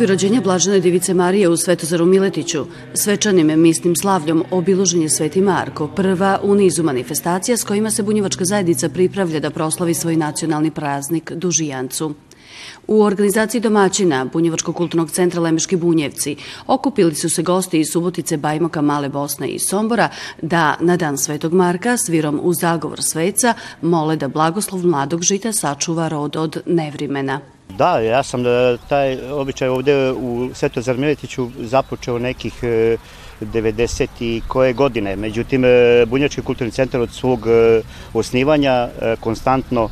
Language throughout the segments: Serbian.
crkvi rođenja Blažene Divice Marije u Svetozaru Miletiću, svečanim misnim slavljom obilužen je Sveti Marko, prva u nizu manifestacija s kojima se bunjevačka zajednica pripravlja da proslavi svoj nacionalni praznik Dužijancu. U organizaciji domaćina Bunjevačkog kulturnog centra Lemeški Bunjevci okupili su se gosti iz Subotice, Bajmoka, Male Bosne i Sombora da na dan Svetog Marka svirom u zagovor sveca mole da blagoslov mladog žita sačuva rod od nevrimena. Da, ja sam da taj običaj ovde u Svetozar Miletiću započeo nekih 90 e, i koje godine. Međutim, e, Bunjački kulturni centar od svog e, osnivanja konstantno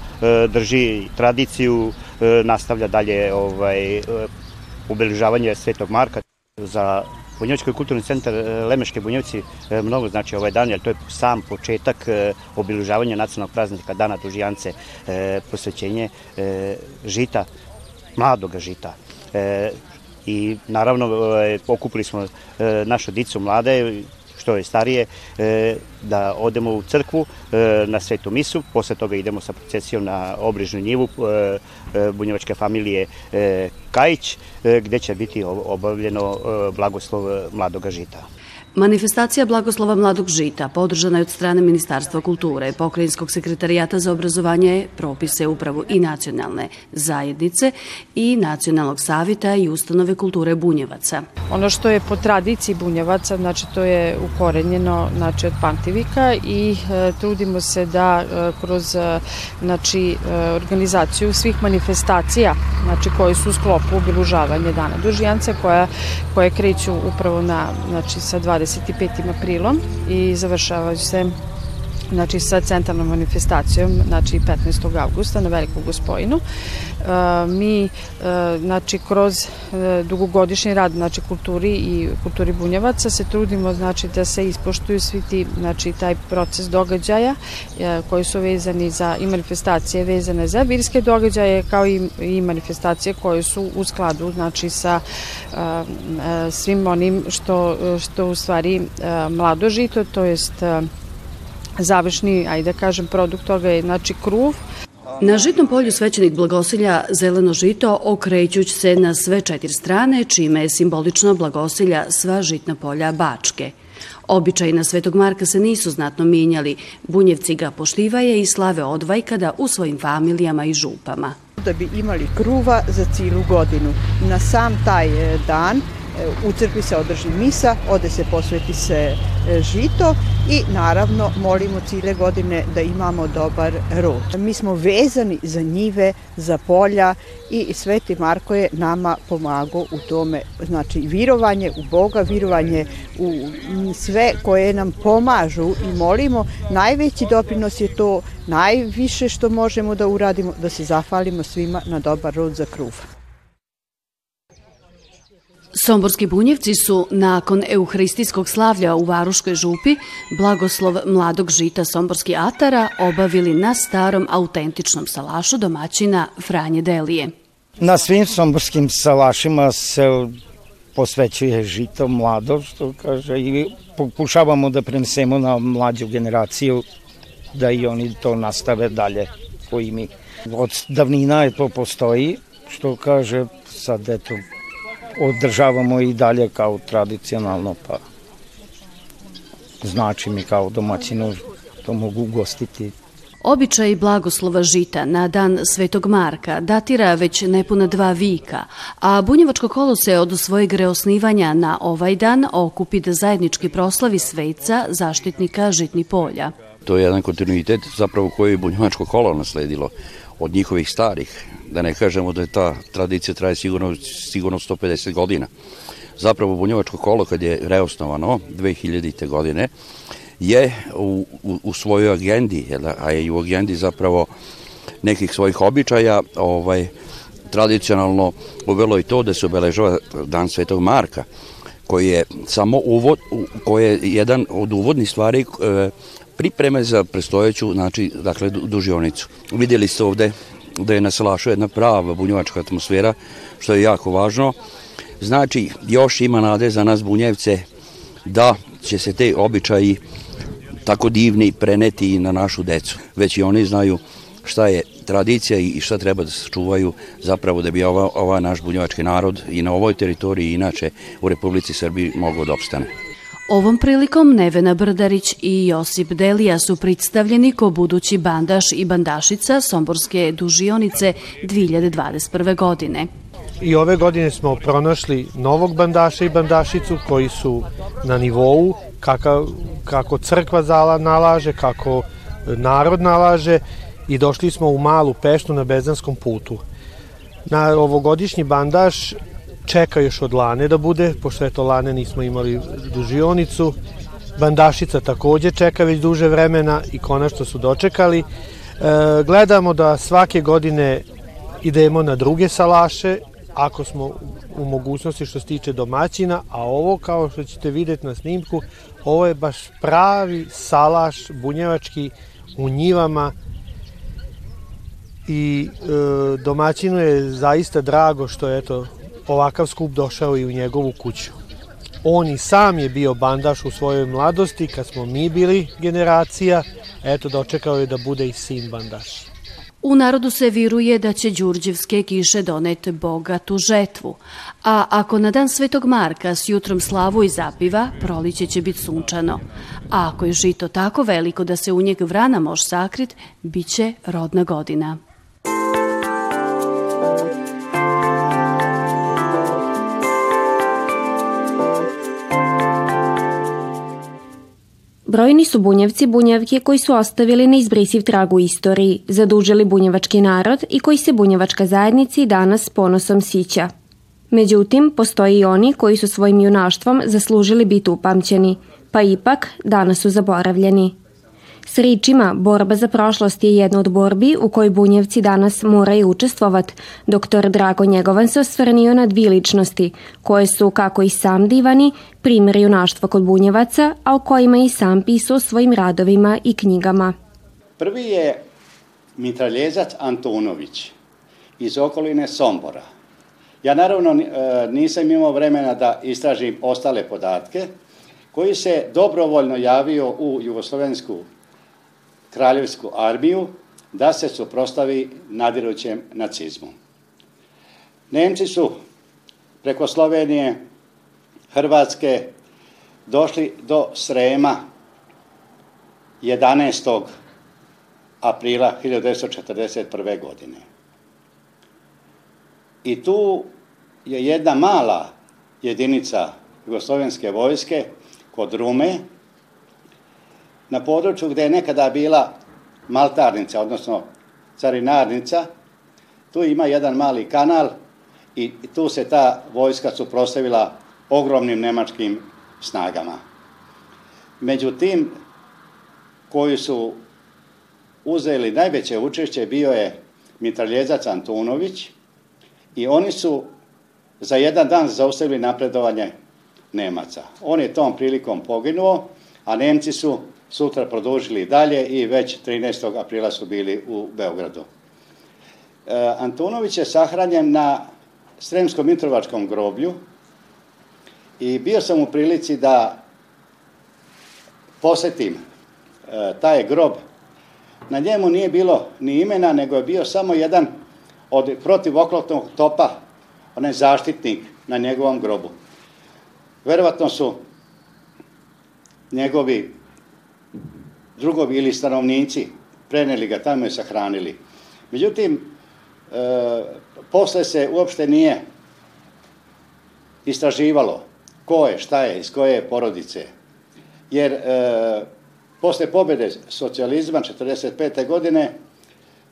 drži tradiciju, nastavlja dalje ovaj, ubeležavanje Svetog Marka. Za Bunjevački kulturni centar Lemeške Bunjevci mnogo znači ovaj dan, jer to je sam početak obilužavanja nacionalnog praznika Dana Dužijance, posvećenje žita mladog žita. E, I naravno e, okupili smo e, našu dicu mlade, što je starije, e, da odemo u crkvu e, na svetu misu, posle toga idemo sa procesijom na obližnu njivu e, e bunjevačke familije e, Kajić, e, gde će biti obavljeno blagoslov mladoga žita. Manifestacija Blagoslova mladog žita podržana je od strane Ministarstva kulture, Pokrajinskog sekretarijata za obrazovanje, propise upravu i nacionalne zajednice i Nacionalnog savita i ustanove kulture Bunjevaca. Ono što je po tradiciji Bunjevaca, znači to je ukorenjeno znači, od Pantivika i e, trudimo se da e, kroz e, znači, e, organizaciju svih manifestacija znači, koje su u sklopu obilužavanja Dana Dužijance koja, koje kreću upravo na, znači, sa 20 25. aprilom i završavaju se znači sa centralnom manifestacijom znači 15. augusta na Veliku Gospojinu. E, mi e, znači kroz e, dugogodišnji rad znači kulturi i kulturi bunjevaca se trudimo znači da se ispoštuju svi ti znači taj proces događaja koji su vezani za i manifestacije vezane za virske događaje kao i, i manifestacije koje su u skladu znači sa svim onim što što u stvari mlado žito to jest završni, ajde da kažem, produkt toga je znači kruv. Na žitnom polju svećenik blagosilja zeleno žito okrećuć se na sve četiri strane, čime je simbolično blagosilja sva žitna polja Bačke. Običaji na Svetog Marka se nisu znatno minjali, bunjevci ga poštivaje i slave odvajkada u svojim familijama i župama. Da bi imali kruva za cilu godinu. Na sam taj e, dan u crkvi se održi misa, ode se posveti se e, žito i naravno molimo cile godine da imamo dobar rod. Mi smo vezani za njive, za polja i Sveti Marko je nama pomagao u tome, znači virovanje u Boga, virovanje u sve koje nam pomažu i molimo. Najveći doprinos je to, najviše što možemo da uradimo, da se zahvalimo svima na dobar rod za kruva. Somborski bunjevci su nakon euharistijskog slavlja u Varuškoj župi blagoslov mladog žita Somborski atara obavili na starom autentičnom salašu domaćina Franje Delije. Na svim somborskim salašima se posvećuje žito mlado, što kaže, i pokušavamo da prenesemo na mlađu generaciju da i oni to nastave dalje po imi. Od davnina je to postoji, što kaže, sad eto, održavamo i dalje kao tradicionalno, pa znači mi kao domaćinu to mogu ugostiti. Običaj blagoslova žita na dan Svetog Marka datira već nepuna dva vika, a Bunjevačko kolo se od svojeg reosnivanja na ovaj dan okupi da zajednički proslavi sveca zaštitnika žitni polja. To je jedan kontinuitet zapravo koji je Bunjevačko kolo nasledilo od njihovih starih, da ne kažemo da je ta tradicija traje sigurno, sigurno 150 godina. Zapravo Bunjevačko kolo kad je reosnovano 2000. godine je u, u, u svojoj agendi, a je i u agendi zapravo nekih svojih običaja ovaj, tradicionalno uvelo i to da se obeležava dan Svetog Marka, koji je samo uvod, koji je jedan od uvodnih stvari e, pripreme za prestojeću, znači, dakle, dužionicu. Vidjeli ste ovde da je na Salašu jedna prava bunjevačka atmosfera, što je jako važno. Znači, još ima nade za nas bunjevce da će se te običaji tako divni preneti i na našu decu. Već i oni znaju šta je tradicija i šta treba da se čuvaju zapravo da bi ova, ova naš bunjevački narod i na ovoj teritoriji inače u Republici Srbiji mogao da opstane. Ovom prilikom Nevena Brdarić i Josip Delija su predstavljeni ko budući bandaš i bandašica Somborske dužionice 2021. godine. I ove godine smo pronašli novog bandaša i bandašicu koji su na nivou kaka, kako crkva zala nalaže, kako narod nalaže i došli smo u malu peštu na Bezanskom putu. Na ovogodišnji bandaš čeka još od lane da bude, pošto eto lane nismo imali dužionicu. Bandašica takođe čeka već duže vremena i konačno su dočekali. E, gledamo da svake godine idemo na druge salaše, ako smo u mogućnosti što se tiče domaćina, a ovo kao što ćete videti na snimku, ovo je baš pravi salaš bunjevački u njivama i e, domaćinu je zaista drago što eto ovakav skup došao i u njegovu kuću. On i sam je bio bandaš u svojoj mladosti kad smo mi bili generacija, eto dočekao je da bude i sin bandaš. U narodu se viruje da će đurđevske kiše donete bogatu žetvu, a ako na dan Svetog Marka s jutrom slavu i zapiva, proliće će biti sunčano. A ako je žito tako veliko da se u njeg vrana može sakrit, bit će rodna godina. Brojni su bunjevci bunjevke koji su ostavili neizbrisiv trag u istoriji, zadužili bunjevački narod i koji se bunjevačka zajednica i danas s ponosom sića. Međutim, postoji i oni koji su svojim junaštvom zaslužili biti upamćeni, pa ipak danas su zaboravljeni. S ričima borba za prošlost je jedna od borbi u kojoj bunjevci danas moraju učestvovat. Doktor Drago Njegovan se osvrnio na dvije ličnosti, koje su, kako i sam divani, primjer junaštva kod bunjevaca, a o kojima i sam pisao svojim radovima i knjigama. Prvi je mitraljezac Antonović iz okoline Sombora. Ja naravno e, nisam imao vremena da istražim ostale podatke, koji se dobrovoljno javio u Jugoslovensku kraljevsku armiju da se suprostavi nadirućem nacizmu. Nemci su preko Slovenije, Hrvatske došli do Srema 11. aprila 1941. godine. I tu je jedna mala jedinica jugoslovenske vojske kod Rume, na području gde je nekada bila maltarnica, odnosno carinarnica, tu ima jedan mali kanal i tu se ta vojska suprostavila ogromnim nemačkim snagama. Međutim, koji su uzeli najveće učešće bio je mitraljezac Antunović i oni su za jedan dan zaustavili napredovanje Nemaca. On je tom prilikom poginuo, a Nemci su sutra produžili dalje i već 13. aprila su bili u Beogradu. E, Antunović je sahranjen na Sremskom Mitrovačkom groblju i bio sam u prilici da posetim e, taj grob. Na njemu nije bilo ni imena, nego je bio samo jedan od protivoklopnog topa, onaj zaštitnik na njegovom grobu. Verovatno su njegovi drugovi ili stanovnici preneli ga tamo i sahranili. Međutim, e, posle se uopšte nije istraživalo ko je, šta je, iz koje je porodice. Jer e, posle pobede socijalizma 45. godine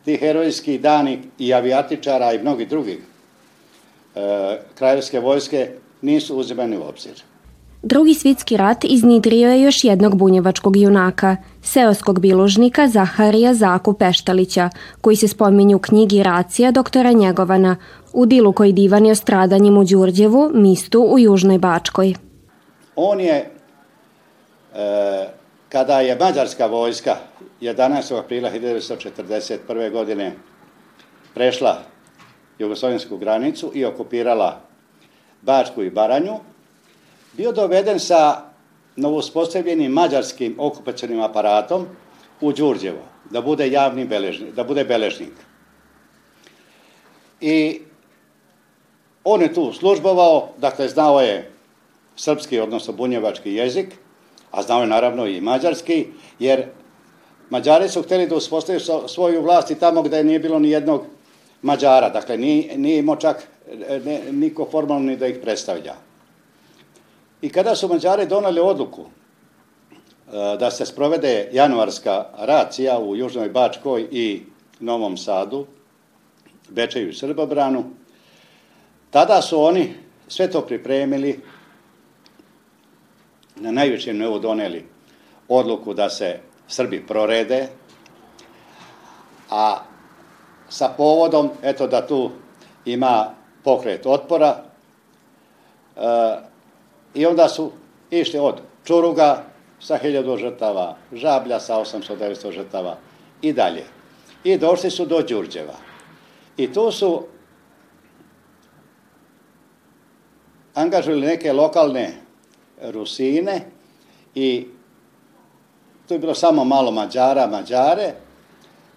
ti herojski dani i avijatičara i mnogi drugih e, kraljevske vojske nisu uzimani u obzir. Drugi svjetski rat iznidrio je još jednog bunjevačkog junaka, seoskog biložnika Zaharija Zaku Peštalića, koji se spominju u knjigi Racija doktora Njegovana, u dilu koji divani o stradanjima u Đurđevu, mistu u Južnoj Bačkoj. On je, e, kada je mađarska vojska 11. aprila 1941. godine prešla jugoslovensku granicu i okupirala Bačku i Baranju, bio doveden sa novospostavljenim mađarskim okupacijnim aparatom u Đurđevo, da bude javni beležnik, da bude beležnik. I on je tu službovao, dakle znao je srpski, odnosno bunjevački jezik, a znao je naravno i mađarski, jer Mađari su hteli da uspostaviju svoju vlast i tamo gde nije bilo ni jednog Mađara, dakle nije, nije imao čak ne, niko formalno ni da ih predstavlja. I kada su Mađari donali odluku e, da se sprovede januarska racija u Južnoj Bačkoj i Novom Sadu, Bečeju i Srbobranu, tada su oni sve to pripremili, na najvećem nivou doneli odluku da se Srbi prorede, a sa povodom, eto da tu ima pokret otpora, e, i onda su išli od Čuruga sa 1000 žrtava, Žablja sa 800-900 žrtava i dalje. I došli su do Đurđeva. I tu su angažovali neke lokalne Rusine i tu je bilo samo malo Mađara, Mađare,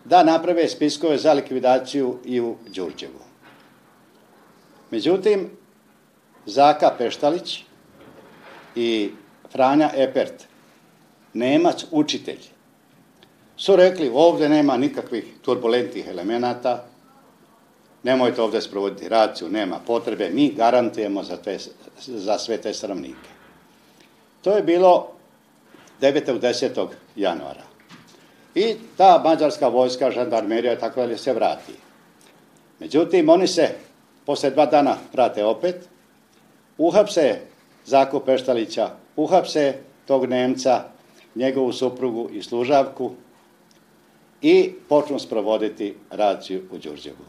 da naprave spiskove za likvidaciju i u Đurđevu. Međutim, Zaka Peštalić i Franja Epert, Nemac učitelj, su rekli ovde nema nikakvih turbulentnih elemenata, nemojte ovde sprovoditi raciju, nema potrebe, mi garantujemo za, te, za sve te sravnike. To je bilo 9. u 10. januara. I ta mađarska vojska, žandarmerija i tako dalje se vrati. Međutim, oni se posle dva dana vrate opet, uhapse Zaku Peštalića, uhapse tog Nemca, njegovu suprugu i služavku i počnu sprovoditi raciju u Đurđevu.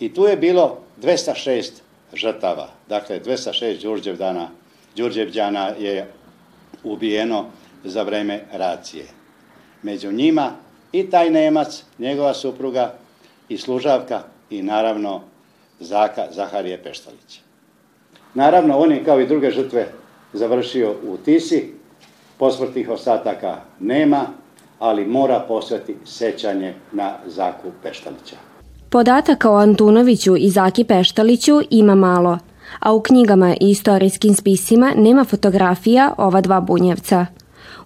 I tu je bilo 206 žrtava, dakle 206 Đurđevdana, Đurđevđana je ubijeno za vreme racije. Među njima i taj Nemac, njegova supruga i služavka i naravno Zaka Zaharije Peštalić. Naravno, on je kao i druge žrtve završio u Tisi, posmrtih ostataka nema, ali mora posveti sećanje na Zaku Peštalića. Podataka o Antunoviću i Zaki Peštaliću ima malo, a u knjigama i istorijskim spisima nema fotografija ova dva bunjevca.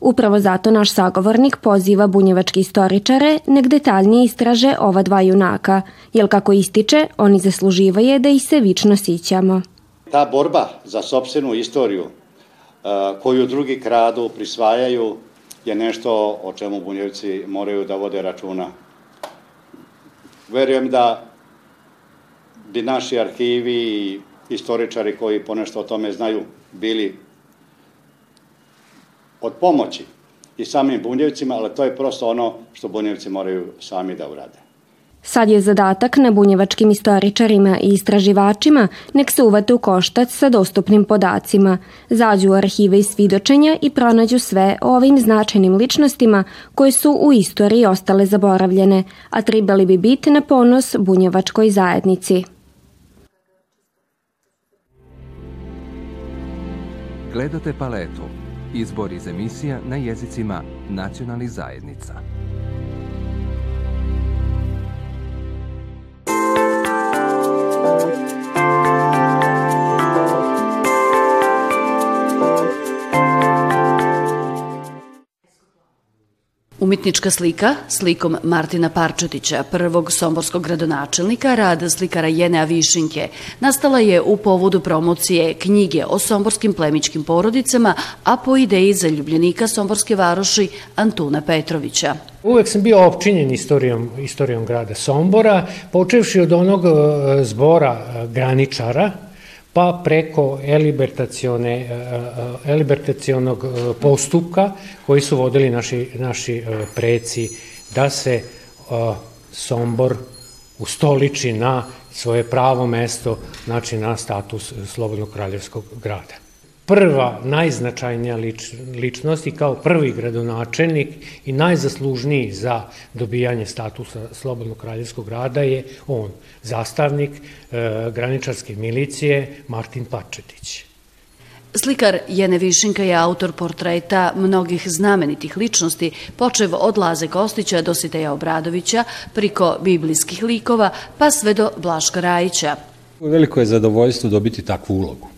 Upravo zato naš sagovornik poziva bunjevački istoričare nek detaljnije istraže ova dva junaka, jer kako ističe, oni zasluživaje da ih se vično sićamo. Ta borba za sobstvenu istoriju koju drugi kradu, prisvajaju, je nešto o čemu bunjevci moraju da vode računa. Verujem da bi naši arhivi i istoričari koji ponešto o tome znaju bili od pomoći i samim bunjevcima, ali to je prosto ono što bunjevci moraju sami da urade. Sad je zadatak na bunjevačkim istoričarima i istraživačima nek se uvate u koštac sa dostupnim podacima, zađu u arhive i svidočenja i pronađu sve o ovim značajnim ličnostima koje su u istoriji ostale zaboravljene, a trebali bi biti na ponos bunjevačkoj zajednici. Gledate paletu. Izbor iz emisija na jezicima nacionalnih zajednica. Umetnička slika slikom Martina Parčetića, prvog somborskog gradonačelnika, rad slikara Jenea Višinke, nastala je u povodu promocije knjige o somborskim plemičkim porodicama, a po ideji zaljubljenika somborske varoši Antuna Petrovića. Uvek sam bio opčinjen istorijom, istorijom grada Sombora, počevši od onog e, zbora e, graničara, pa preko elibertacione, e, e, elibertacionog e, postupka koji su vodili naši, naši preci da se Sombor ustoliči na svoje pravo mesto, znači na status Slobodnog kraljevskog grada prva, najznačajnija lič, ličnost i kao prvi gradonačelnik i najzaslužniji za dobijanje statusa Slobodnog kraljevskog grada je on, zastavnik e, graničarske milicije Martin Pačetić. Slikar Jene Višinka je autor portreta mnogih znamenitih ličnosti, počev od Laze Kostića do Siteja Obradovića, priko biblijskih likova, pa sve do Blaška Rajića. Veliko je zadovoljstvo dobiti takvu ulogu.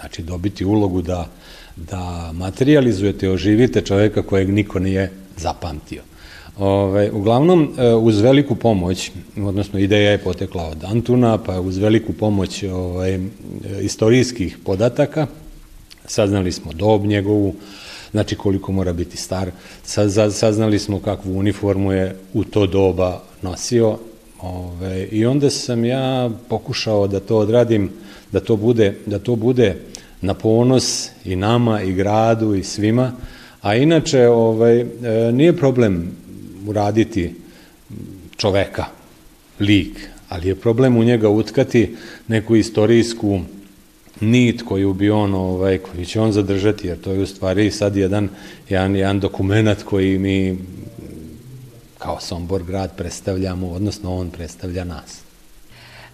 Znači, dobiti ulogu da, da materializujete, oživite čoveka kojeg niko nije zapamtio. Ove, uglavnom, e, uz veliku pomoć, odnosno ideja je potekla od Antuna, pa uz veliku pomoć ovaj, istorijskih podataka, saznali smo dob njegovu, znači koliko mora biti star, saznali smo kakvu uniformu je u to doba nosio, ove, i onda sam ja pokušao da to odradim, da to bude, da to bude na ponos i nama i gradu i svima, a inače ovaj, e, nije problem uraditi čoveka, lik, ali je problem u njega utkati neku istorijsku nit koju bi on, ovaj, koju će on zadržati, jer to je u stvari sad jedan, jedan, jedan dokument koji mi kao Sombor grad predstavljamo, odnosno on predstavlja nas.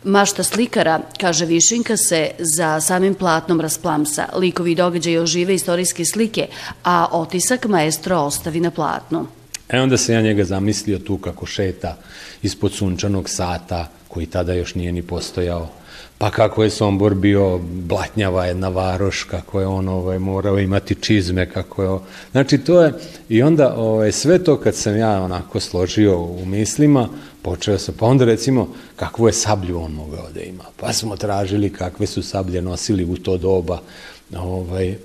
Mašta slikara, kaže Višinka, se za samim platnom rasplamsa. Likovi događaji ožive istorijske slike, a otisak maestro ostavi na platnu. E onda se ja njega zamislio tu kako šeta ispod sunčanog sata, koji tada još nije ni postojao, pa kako je Sombor bio blatnjava jedna varoš, kako je on ovaj, morao imati čizme, kako je... Znači, to je... I onda ovaj, sve to kad sam ja onako složio u mislima, počeo sam, pa onda recimo kakvu je sablju on mogao da ima. Pa smo tražili kakve su sablje nosili u to doba ovaj, e,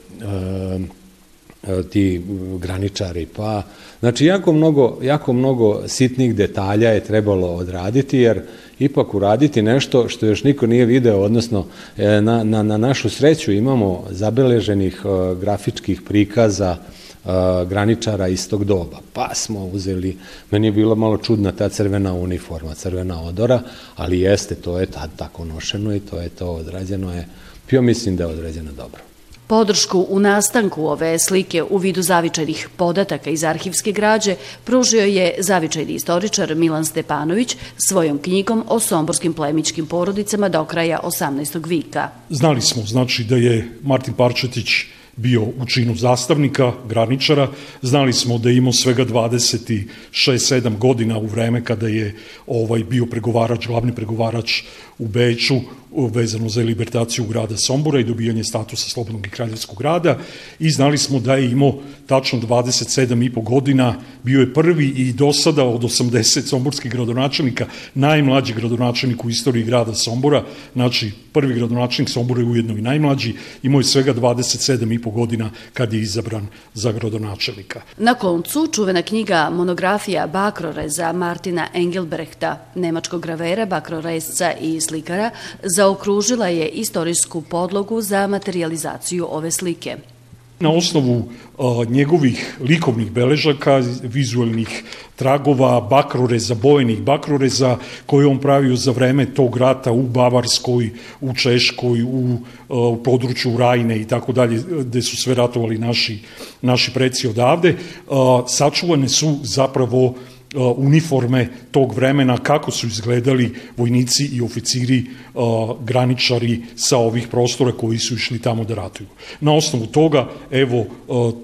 ti graničari, pa znači jako mnogo, jako mnogo sitnih detalja je trebalo odraditi, jer ipak uraditi nešto što još niko nije video, odnosno e, na, na, na našu sreću imamo zabeleženih e, grafičkih prikaza e, graničara istog doba. Pa smo uzeli, meni je bila malo čudna ta crvena uniforma, crvena odora, ali jeste, to je tad tako nošeno i to je to odrađeno je, pio mislim da je odrađeno dobro. Podršku u nastanku ove slike u vidu zavičajnih podataka iz arhivske građe pružio je zavičajni istoričar Milan Stepanović svojom knjigom o somborskim plemičkim porodicama do kraja 18. vika. Znali smo, znači, da je Martin Parčetić bio u činu zastavnika, graničara. Znali smo da je imao svega 26-7 godina u vreme kada je ovaj bio pregovarač, glavni pregovarač u Beću vezano za libertaciju grada Sombora i dobijanje statusa slobodnog i kraljevskog grada. I znali smo da je imao tačno 27 i po godina, bio je prvi i do sada od 80 somborskih gradonačelnika najmlađi gradonačelnik u istoriji grada Sombora, znači prvi gradonačelnik Sombora je ujedno i najmlađi, imao je svega 27 i po godina kad je izabran za gradonačelnika. Na koncu čuvena knjiga monografija Bakroreza Martina Engelbrehta, nemačkog gravera, bakrorezca i slikara, zaokružila je istorijsku podlogu za materializaciju ove slike. Na osnovu a, njegovih likovnih beležaka, vizualnih tragova, bakroreza, bojenih bakroreza koje on pravio za vreme tog rata u Bavarskoj, u Češkoj, u, a, u području Rajne i tako dalje, gde su sve ratovali naši, naši preci odavde, a, sačuvane su zapravo uniforme tog vremena, kako su izgledali vojnici i oficiri graničari sa ovih prostora koji su išli tamo da ratuju. Na osnovu toga, evo,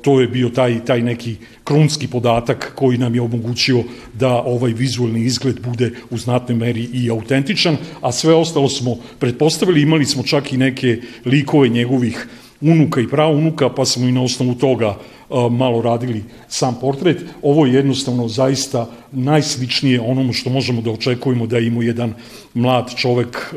to je bio taj, taj neki krunski podatak koji nam je omogućio da ovaj vizualni izgled bude u znatnoj meri i autentičan, a sve ostalo smo pretpostavili, imali smo čak i neke likove njegovih unuka i praunuka, pa smo i na osnovu toga uh, malo radili sam portret. Ovo je jednostavno zaista najsličnije onomu što možemo da očekujemo da ima jedan mlad čovek,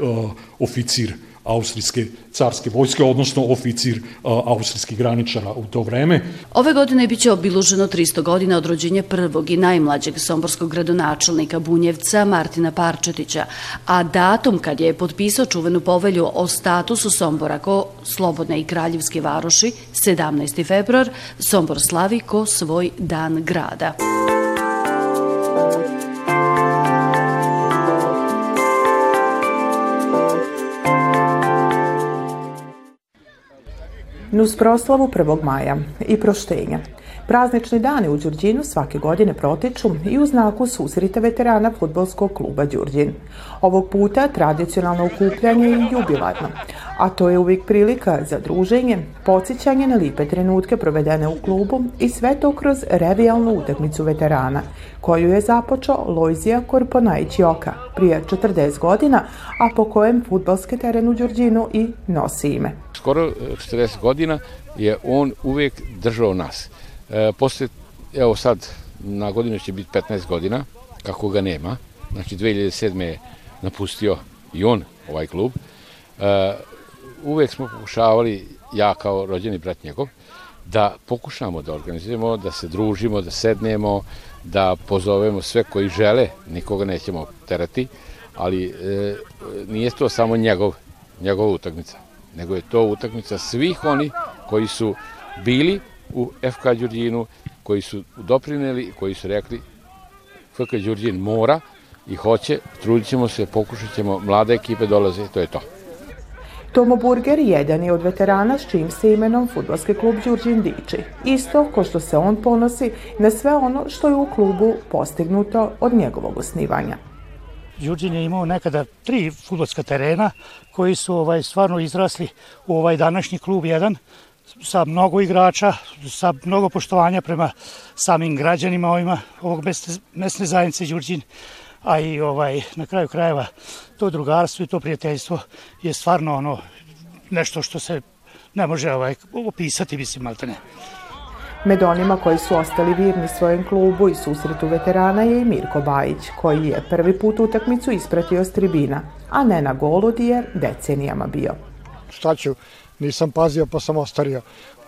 oficir austrijske carske vojske, odnosno oficir austrijskih graničara u to vreme. Ove godine biće obiluženo 300 godina od rođenja prvog i najmlađeg somborskog gradonačelnika Bunjevca Martina Parčetića, a datum kad je potpisao čuvenu povelju o statusu Sombora ko slobodne i kraljevske varoši, 17. februar, Sombor slavi ko svoj dan grada. Nus proslavu 1. maja i proštenja. Praznični dani u Đurđinu svake godine protiču i u znaku susrita veterana futbolskog kluba Đurđin. Ovog puta tradicionalno okupljanje i jubilarno, a to je uvijek prilika za druženje, podsjećanje na lipe trenutke provedene u klubu i sve to kroz revijalnu utakmicu veterana, koju je započeo Lojzija Korponajić Joka prije 40 godina, a po kojem futbalski teren u Đurđinu i nosi ime. Skoro 40 godina je on uvijek držao nas. E, posle, evo sad, na godinu će biti 15 godina, kako ga nema. Znači, 2007. je napustio i on ovaj klub. E, uvek smo pokušavali, ja kao rođeni brat njegov, da pokušamo da organizujemo, da se družimo, da sednemo, da pozovemo sve koji žele, nikoga nećemo terati, ali e, nije to samo njegov, njegova utakmica, nego je to utakmica svih oni koji su bili u FK Đurđinu, koji su doprineli, koji su rekli FK Đurđin mora i hoće, trudit ćemo se, pokušat ćemo, mlade ekipe dolaze, to je to. Tomo Burger jedan je od veterana s čim se imenom futbolski klub Đurđin diči. Isto ko što se on ponosi na sve ono što je u klubu postignuto od njegovog osnivanja. Đurđin je imao nekada tri futbolska terena koji su ovaj stvarno izrasli u ovaj današnji klub jedan sa mnogo igrača, sa mnogo poštovanja prema samim građanima ovima, ovog mesne, mesne zajednice Đurđin, a i ovaj, na kraju krajeva to drugarstvo i to prijateljstvo je stvarno ono nešto što se ne može ovaj, opisati, mislim, malte ne. Među onima koji su ostali virni svojem klubu i susretu veterana je i Mirko Bajić, koji je prvi put utakmicu ispratio s tribina, a ne na golu je decenijama bio. Šta ću, nisam pazio pa sam ostario.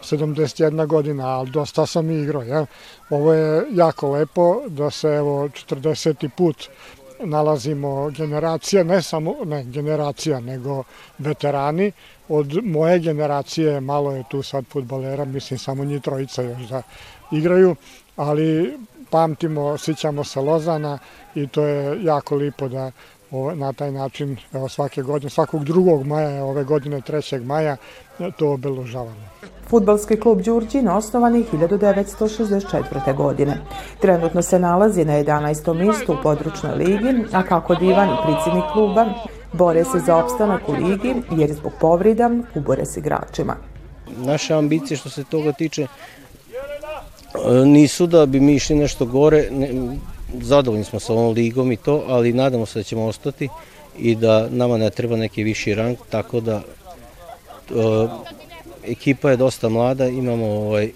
71 godina, ali dosta sam igrao. Ja. Ovo je jako lepo da se evo 40. put nalazimo generacija, ne samo ne generacija, nego veterani. Od moje generacije malo je tu sad futbalera, mislim samo njih trojica još da igraju, ali pamtimo, sićamo se Lozana i to je jako lipo da na taj način evo, svake godine, svakog drugog maja, ove godine 3. maja, to obeložavamo. Futbalski klub Đurđin osnovan je 1964. godine. Trenutno se nalazi na 11. mjestu u područnoj ligi, a kako divan i predsjednik kluba bore se za opstanak u ligi jer zbog povrida ubore s igračima. Naše ambicije što se toga tiče nisu da bi mi išli nešto gore, ne, zadovoljni smo sa ovom ligom i to, ali nadamo se da ćemo ostati i da nama ne treba neki viši rang, tako da uh, ekipa je dosta mlada, imamo ovaj,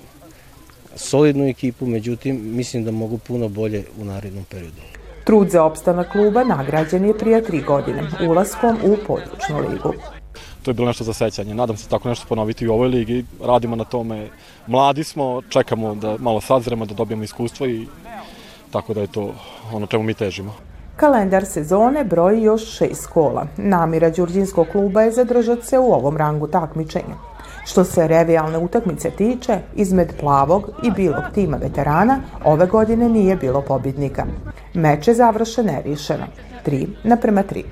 solidnu ekipu, međutim mislim da mogu puno bolje u narednom periodu. Trud za opstanak kluba nagrađen je prije tri godine, ulaskom u područnu ligu. To je bilo nešto za sećanje. Nadam se tako nešto ponoviti i u ovoj ligi. Radimo na tome. Mladi smo, čekamo da malo sazremo, da dobijemo iskustvo i tako da je to ono čemu mi težimo. Kalendar sezone broji još šest kola. Namira Đurđinskog kluba je zadržati se u ovom rangu takmičenja. Što se revijalne utakmice tiče, izmed plavog i bilog tima veterana ove godine nije bilo pobjednika. Meč je završen neriješeno. 3 naprema 3.